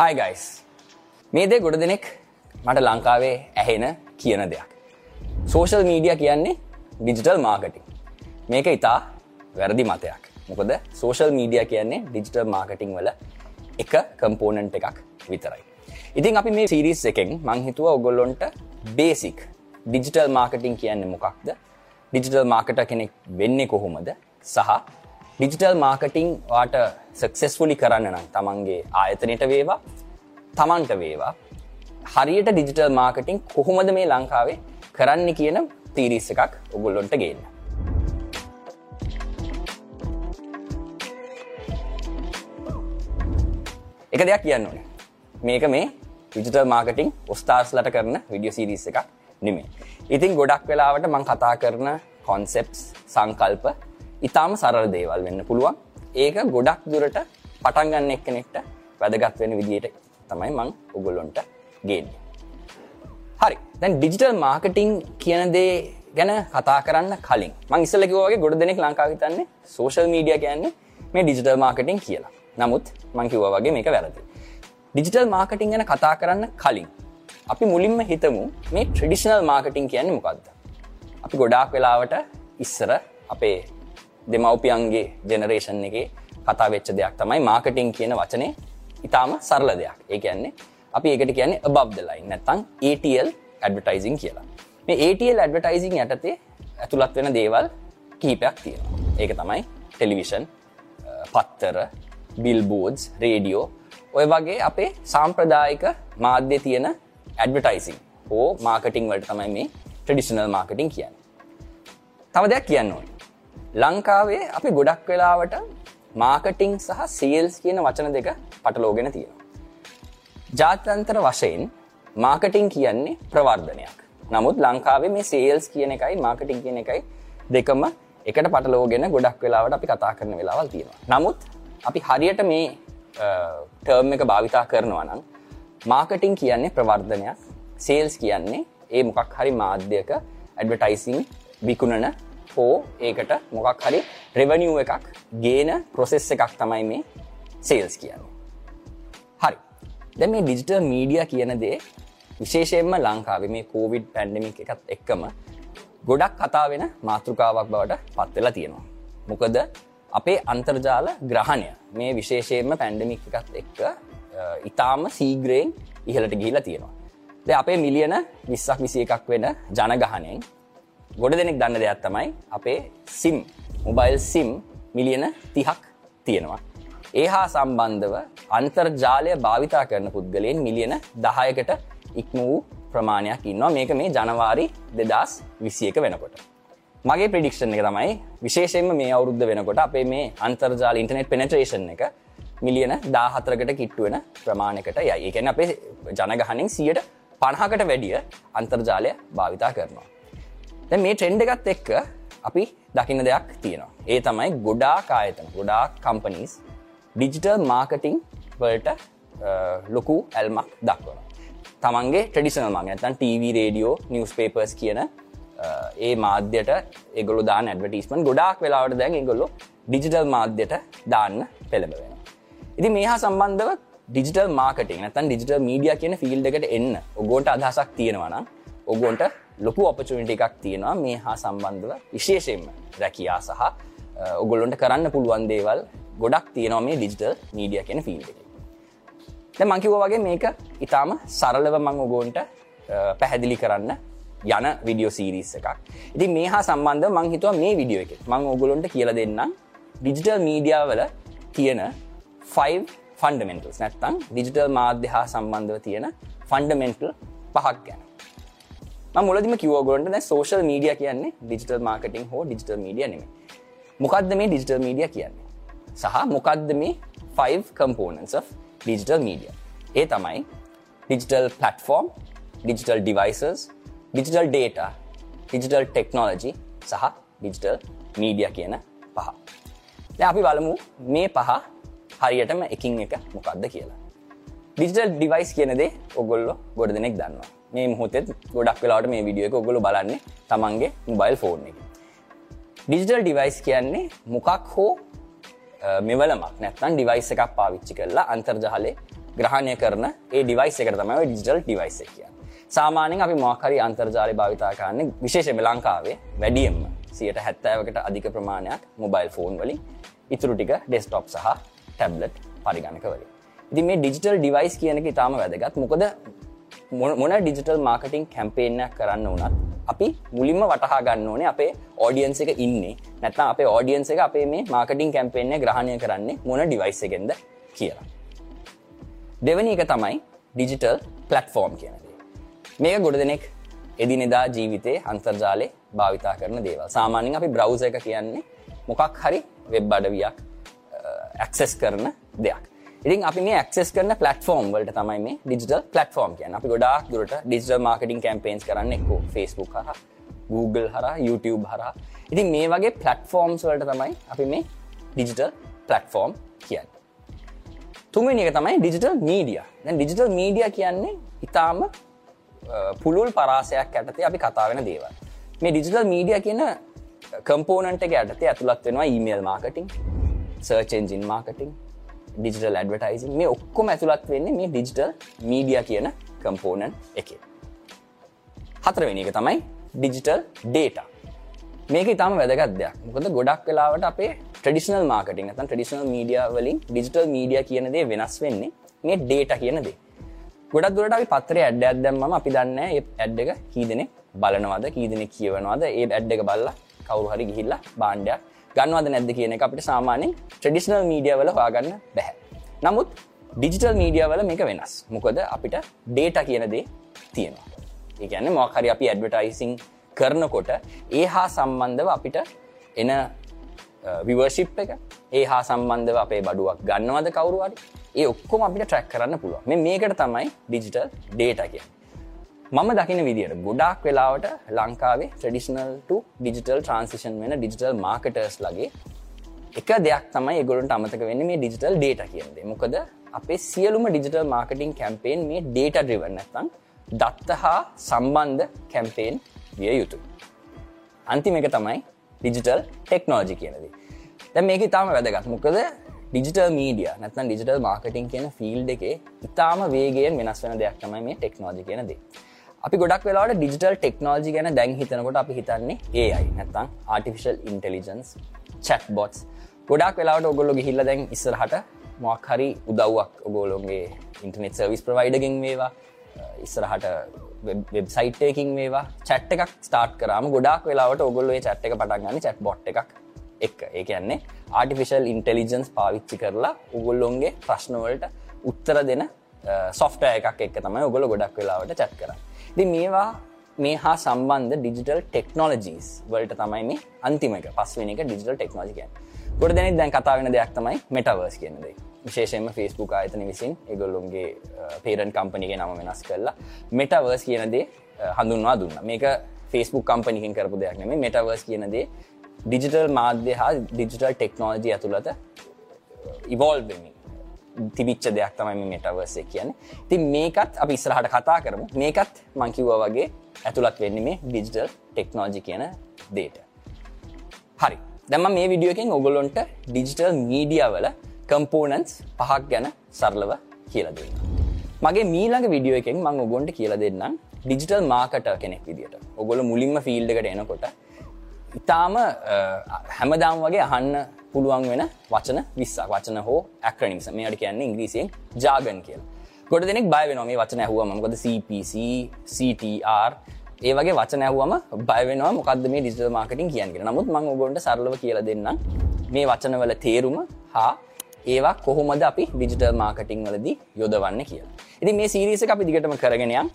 හයි guys මේ දේ ගොඩ දෙනෙක් මට ලංකාවේ ඇහෙන කියන දෙයක්. සෝෂල් මීඩිය කියන්නේ ඩිජිටල් මාර්කටිං මේක ඉතා වැරදි මතයක්. මොකද සෝෂල් මීඩිය කියන්නේ ඩිජිටල් මාර්කටිං වල එක කම්පෝනන්ට් එකක් විතරයි. ඉතින් අපි මේ සිරිස් එකෙන් මංහිතුව ඔගොල්ලොන්ට බේසික් ඩිජිටල් මාර්කටිං කියන්නේ මොකක්ද? ඩිජිටල් මාර්කට කෙනෙක් වෙන්නේ කොහොමද? සහ ඩිජිටල් මාර්කටිං වාට සක්සෙස්ෆුලි කරන්න නම් තමන්ගේ ආයතනයට වේවා තමන්ට වේවා. හරියට ඩිජිටල් මාර්කටිං කොහොමද මේ ලංකාවේ කරන්න කියන තීරිස් එකක් ඔගුල්ලොන්ට ගේන්න. එක දෙයක් කියන්න ඕනේ. මේක මේ ඩිජිටල් මාර්කටිං ඔස්ථාස්ලට කරන විඩියෝ සිරිස් එකක් නෙමේ ඉතින් ගොඩක් වෙලාවට මං කතා කරන කොන්සෙප්ස් සංකල්ප ඉතාම සරල දේවල් වෙන්න පුළුවන්. ඒක ගොඩක් දුරට පටන්ගන්න එක්කනෙක්ට වැදගත් වෙන විදියට තමයි මං උගොල්ලොන්ට ගේන්න. හරි. දැන් ඩිජිටල් මාර්කටිං කියන දේ ගැන කතා කරන්න කලින් මං ඉස්සලකිවගේ ගොඩ දෙනෙක් ලංකාවිතන්නේ සෝෂල් මීඩිය කියන්නේ මේ ඩිජිටල් මාර්කටිං කියලා. නමුත් මංකිව වගේ මේක වැරදි. ඩිජිටල් මාර්කටිං ගැන කතා කරන්න කලින් අපි මුලින්ම හිතමු මේ ට්‍රඩිෂනල් මාර්කටිං කියන්නේ මොකක්ද අපි ගොඩාක් වෙලාවට ඉස්සර අපේ දෙමව්පියන්ගේ ජෙනරේෂන් එක කතා වෙච්ච දෙයක් තමයි මාර්කටිං කියන වචනේ ඉතාම සරල දෙයක්. ඒ කියන්නේ අපි ඒකට කියන්නේ අබබ්දලයි නැත්තං ATL ඇඩවටයිසින් කියලා. මේ ATL ඇඩවටයිසින් යටතේ ඇතුළත් වෙන දේවල් කිහිපයක් තියෙනවා. ඒක තමයි ටෙලිවිෂන් පත්තර බිල්බෝඩ්ස් රේඩියෝ ඔය වගේ අපේ සාම්ප්‍රදායික මාධ්‍ය තියෙන ඇඩවටයිසින් හෝ මාර්කටිං වලට තමයි මේ ට්‍රඩිෂනල් මාර්කටිං කියන්න. තව දෙයක් කියන්න ඕන. ලංකාවේ අපි ගොඩක් වෙලාවට මාර්කටිං සහ සේල්ස් කියන වචන දෙක පටලෝගෙන තියෙනවා. ජාත්‍යන්තර වශයෙන් මාර්කටිං කියන්නේ ප්‍රවර්ධනයක්. නමුත් ලංකාවේ මේ සේල්ස් කියන එකයි මාර්කටිං කියන එකයි දෙකම එකට පටලෝගෙන ගොඩක් වෙලාවට අපි කතා කරන වෙලාවල් තියෙනවා. නමුත් අපි හරියට මේ ටර්ම් එක භාවිතා කරනවා නම් මාර්කටිං කියන්නේ ප්‍රවර්ධනයක් සේල්ස් කියන්නේ ඒ මොකක් හරි මාධ්‍යක ඇඩවටයිසින් විකුණන හෝ ඒකට මොකක් හරි රෙවනිිය් එකක් ගේන ප්‍රොසෙස් එකක් තමයි මේ සේල්ස් කියන්නේ. හරි දැ මේ ඩිජිටල් මීඩිය කියන දේ විශේෂයෙන්ම ලංකාව මේ කෝවිඩ් පැන්ඩමික් එකත් එක්කම ගොඩක් කතා වෙන මාතෘකාවක් බවට පත්වෙලා තියෙනවා. මොකද අපේ අන්තර්ජාල ග්‍රහණය මේ විශේෂයෙන්ම පැන්ඩමික් එකත් එක්ක ඉතාම සීග්‍රයෙන් ඉහලට ගිහිලා තියෙනවා. ද අපේ මිලියන විස්සක් විසි එකක් වෙන ජනගහනයෙන් ගොඩ දෙනෙක් දන්න දෙයක් තමයි අපේ සිම් මොබයිල් සිම් මිලියන තිහක් තියෙනවා. ඒ හා සම්බන්ධව අන්තර්ජාලය භාවිතා කරන පුද්ගලයෙන් මිලියන දහයකට ඉක්ම වූ ප්‍රමාණයක් ඉන්නවා මේක මේ ජනවාරි දෙදස් විසියක වෙනකොට. මගේ ප්‍රඩික්ෂන් එක තමයි විශේෂයෙන්ම මේ අවුද්ධ වෙනකොට අපේ මේ අන්තර්ජාල ඉන්ටනෙට් පෙනට්‍රේෂන් එක මිලියන දාහතරකට කිට්ටුවෙන ප්‍රමාණකට යයි එකන අපේ ජනගහනින් සියට පණහකට වැඩිය අන්තර්ජාලය භාවිතා කරනවා. දැ මේ ට්‍රෙන්ඩ එකත් එක්ක අපි දකින්න දෙයක් තියෙනවා. ඒ තමයි ගොඩා කායතන ගොඩා කම්පනීස් ඩිජිටල් මාර්කටිං වලට ලොකු ඇල්මක් දක්වන තමන්ගේ ට්‍රඩිෂනල් මං ඇතන් TV රේඩියෝ නිවස් පේපර්ස් කියන ඒ මාධ්‍යයට එගොලු දාන ඇඩවටිස්මන් ගොඩාක් වෙලාවට දැන් ගොල්ලො ඩිජිටල් මාධ්‍යයට දාන්න පෙළඹ වෙන ඉති මේහා සම්බන්ධව ඩිජිටල් මාර්කටින් නැතන් ඩිජිටල් මීඩිය කියන ෆිල්ඩ එකට එන්න ඔගෝට අදහසක් තියෙනවන ඔගොන්ට ලොකු ඔපචනිට එකක් තියෙනවා මේ හා සම්බන්ධව විශේෂයෙන්ම රැකයා සහ ඔගොල්ලොන්ට කරන්න පුළුවන් දේවල් ගොඩක් තියෙනවා මේ ඩිජිටල් මීඩිය කියෙන ෆිල්ඩ එක. ද මංකිව වගේ මේක ඉතාම සරලව මං ඔගෝන්ට පැහැදිලි කරන්න යන විඩියෝ සීරිස් එකක්. ඉති මේ හා සම්බන්ධ මං හිතුව මේ විඩියෝ එක මං ඔගොලොන්ට කියල දෙන්නම්. ඩිජිටල් මීඩියාවල තියෙන 5 ෆන්ඩමෙන්ටල්ස් නැත්තං ඩිජිටල් මාධ්‍ය හා සම්බන්ධව තියෙන ෆන්ඩමෙන්ටල් පහක් ගැන. මුලදිම කිවගොන්ට සෝෂල් මීඩිය කියන්නේ ඩිජිටල් මාර්කටිං හෝ ඩිජිටල් මීඩිය නෙම මොකක්ද මේ ඩිජිටල් මීඩිය කියන්නේ? සහ මොකක්ද මේ 5 කම්පෝනන්ස් of ඩිජිටල් මීඩිය ඒ තමයි digital platform digital devices digital data digital technology සහ ඩිජිටල් මීඩිය කියන පහ. අපි බලමු මේ පහ හරියටම එකින් එක මොකක්ද කියලා. ඩිජිටල් ඩිවයිස් කියනදේ ඔගොල්ලො ගොඩ දෙනෙක් දන්නවා. මේ මුහොතෙත් ගොඩක් වෙලාට මේ විඩිය එක ඔගොලු බලන්නේ තමන්ගේ මොබයිල් ෆෝන් එක. ඩිජිටල් ඩිවයිස් කියන්නේ මොකක් හෝ මෙවලමක් නැත්තන් ඩිවයිස් එකක් පාවිච්චි කරලා අන්තර්ජහලේ ග්‍රහණය කරන ඒ ඩිවයිස් එකට තමයි ඩිජිටල් ඩිවයිස් එක කියන්නේ. සාමාන්‍යයෙන් අපි මොකක් හරි අන්තර්ජාලය භාවිතා කරන්නේ විශේෂයෙන්ම ලංකාවේ වැඩියෙන්ම 70%කට අධික ප්‍රමාණයක් මොබයිල් ෆෝන් වලින් ඉතුරු ටික ඩෙස්ක්ටොප් සහ ටැබ්ලට් පරිගණක වලින්. ඉතින් මේ ඩිජිටල් ඩිවයිස් කියන එක ඉතාම වැදගත්. මොකද මොන ඩිජිටල් මාර්කටිං කැම්පේනයක් කරන්න වනත් අපි මුලින්ම වටහා ගන්න ඕනේ අපේ ඕඩියන්ස එක ඉන්නේ නැත්නම් අපේ ඕඩියන්ස එක අපේ මේ මාර්කටිං කැම්පේනය ග්‍රහණය කරන්නේ මොන ඩිවයිස් එකෙන්ද කියලා. දෙවැනි එක තමයි ඩිජිටල් පලට්ෆෝර්ම් කියනදේ. මේක ගොඩ දෙනෙක් එදිනෙදා ජීවිතය අන්තර්ජාලය භාවිතා කරන දේවල් සාමානින් අපි බ්‍රව්ස එක කියන්නේ මොකක් හරි වෙබ් අඩවියක් ඇක්සෙස් කරන දෙයක්. ඉතින් අපි මේ ඇක්සෙස් කරන පලටෆෝර්ම් වලට තමයි මේ ඩිජිටල් පලටෆෝර්ම් කියන අපි ගොඩාක් දුරට ඩිජිටල් මාර්කටින් කැම්පේන්ස් කරන්න එක්කෝ. ෆස්බුක් හර Google හර YouTube හර ඉතින් මේ වගේ පලටෆෝර්ම්ස් වලට තමයි අපි මේ ඩිජිටල් පලටෆෝර්ම් කියන්න. තුන්වෙනි එක තමයි ඩිජිටල් මීඩිය දැන් ඩිජිටල් මීඩිය කියන්නේ ඉතාම පුළුල් පරාසයක් ඇතතේ අපි කතා වෙන දේවල්. මේ ඩිජිටල් මීඩිය කියන කම්පෝනන්ට එක ඇතේ ඇතුළත් වෙනවා email marketing search engine marketing digital advertising මේ ඔක්කොම ඇතුළත් වෙන්නේ මේ ඩිජිටල් මීඩිය කියන කම්පෝනන් එක. හතරවෙනි එක තමයි ඩිජිටල් ඩේට මේක ඉතාම වැදගත් දෙයක්. මොකද ගොඩක් වෙලාවට අපේ ට්‍රඩිෂනල් මාර්කටින් තන් ට්‍රඩිෂනල් මීඩිය වලින් ඩිජිටල් මීඩිය කියන දේ වෙනස් වෙන්නේ මේ ඩේට කියන දේ. ගොඩක් දුරට අපි පත්තරේ ඇඩ්ඩ ඇදම්ම අපි දන්න ඒ ඇඩ් එක කීදනෙ බලනවද කීදනෙ කියවනවාද ඒ ඇඩ් එක බල්ල කවරු හරි ගිහිල්ලා බාණ්ඩයක් ගන්නවද නැද්ද කියන එක අපිට සාමාන්‍යෙන් ට්‍රඩිෂනල් මීඩිය වල හවාගන්න බැහැ. නමුත් ඩිජිටල් මීඩිය වල මේක වෙනස් මොකද අපිට ඩේට කියන දේ තියෙනවා. ඒගැන්න මොකරි අපි ඇඩවටයිසිං කරනකොට ඒ හා සම්බන්ධව අපිට එන විවර්ශිප් එක ඒ හා සම්බන්ධව අපේ බඩුවක් ගන්නවද කවරුවාට ඒ ඔක්කොම අපිට ට්‍රැක් කරන්න පුළුව මේ මේකට තමයි ඩිජිටල් ඩේට කිය මම දකින විදිට ගොඩක් වෙලාවට ලංකාවේ ට්‍රඩිෂනල්ට ඩිජිටල් ට්‍රන්සිෂන් වෙන ඩිජිටල් මාර්කටර්ස් ලගේ එක දෙයක් තමයි ගොලට අමතක වෙන්න මේ ඩිජිටල් ඩේට කියදේ මොකද අපේ සියලුම ඩිජිටල් මාර්කටින් කැම්පේෙන් මේ ඩේට ඩ්‍රිවන්න නැතන් දත්ත හා සම්බන්ධ කැම්පේෙන් විය යුතු. අන්තිම එක තමයි ඩිජිටල් ටෙක්නෝජි කියනදී දැ. මේක ඉතාම වැදගත්. මොකද ඩිජිටල් මීඩිය නැතන් ඩිජිටල් මාර්කටින් කියන ෆිල්් එකේ ඉතාම වේගෙන් වෙනස් වෙන දෙයක් තමයි මේ ටෙක්නෝජි කියනදේ අපි ගොඩක් වෙලාට ඩිජිටල් ටෙක්නෝජි ගැන දැන් හිතනකොට අපි හිතන්නේ ඒයි නැත්තං ආටිෆිශල් ඉන්ටෙලිජන්ස් චැට් බොට්ස් ගොඩක් වෙලාට ඔගොල්ලො ගිහිල්ල දැන් ඉස්සරහට මොක් හරි උදව්වක් ඔගෝලොන්ගේ ඉන්ටනෙට් සර්විස් ප්‍රවයිඩගෙන් වේවා ඉස්සරහට වෙබ්සයිට්යකින් වේවා චැට් එකක් ස්ටාර්ට් කරම uh, ගොඩක් වෙලාවට ඔගොල්ලේ චැට් එක පටන්ගන්න චැට් බොට් එකක් එක් ඒ කියන්නේ ආටිෆිශල් ඉන්ටෙලිජන්ස් පාවිච්චි කරලා උගොල්ලොන්ගේ ප්‍රශ්නවලට උත්තර දෙන සොෆ්ට එකක් එක් තමයි ඔගොල ගොඩක් වෙලාවට චැට් කර ති මේවා මේ හා සම්බන්ධ ඩිජිටල් ටෙක්නෝලජීස් වලට තමයි මේ අන්තිම එක පස්වෙන එක ඩිජිටල් ටෙක්නෝජිකන් ගොඩ දෙනෙක් දැන් කතා වෙන දෙයක් තමයි මෙටවර්ස් කියනදේ විශේෂයෙන්ම ෆස්බුක් ආයතන විසින් එගොල්ලුන්ගේ පේරන් කම්පනිගේ නම වෙනස් කරලා මෙටවර්ස් කියනදේ හඳුන්වා දුන්න. මේක ෆස්බුක් කම්පනිකින් කරපු දෙයක් නෙම මෙටවර්ස් කියනදේ ඩිජිටල් මාධ්‍ය හා ඩිජිටල් ටෙක්නෝජි ඇතුළත ඉවෝල්බමින් තිබිච්ච දෙයක් තමයි මෙටවර්සේ කියන්නේ. ති මේකත් අපි ඉස්රහට කතා කරමු. මේකත් මංකිව්ව වගේ ඇතුළත් වෙන්නේ මේ ඩිජිටල් ටෙක්නෝජි කියන දේට හරි. දැම මේ විඩියෝකින් ඔගොලොන්ට ඩිජිටල් මීඩියවල කම්පෝනන්ස් පහක් ගැන සරලව කියල දෙන්න මගේ මීළඟ විඩියෝ එකෙන් මං ඔගොන්ට කියල දෙන්නම් ඩිජිටල් මාකට කෙනෙක් විදිට ඔගොල මුලින්ම ෆිල්ඩකට එනකොට ඉතාම හැමදාම් වගේ අහන්න පුළුවන් වෙන වචන විස්සා වචන හෝ ඇක්‍රනිම්ස. මේට කියන්නේ ඉංග්‍රීසියෙන් ජාගන් කියල. ගොඩ දෙනෙක් බය නොම වචන ඇහුව මකොද CPC CTR ඒ වගේ වචන ඇහුවම බයවෙනවා මොකක්ද මේ ඩිජිටල් මාර්කටින් කියන්න නමුත් මං ඔගොන්ට සරලව කියල දෙන්න මේ වචනවල තේරුම හා ඒවා කොහොමද අපි ඩිජිටල් මාර්කටිං වලදී යොදවන්න කියලා. ඉති මේ සිරිස අපි දිගටම කරගෙනයම්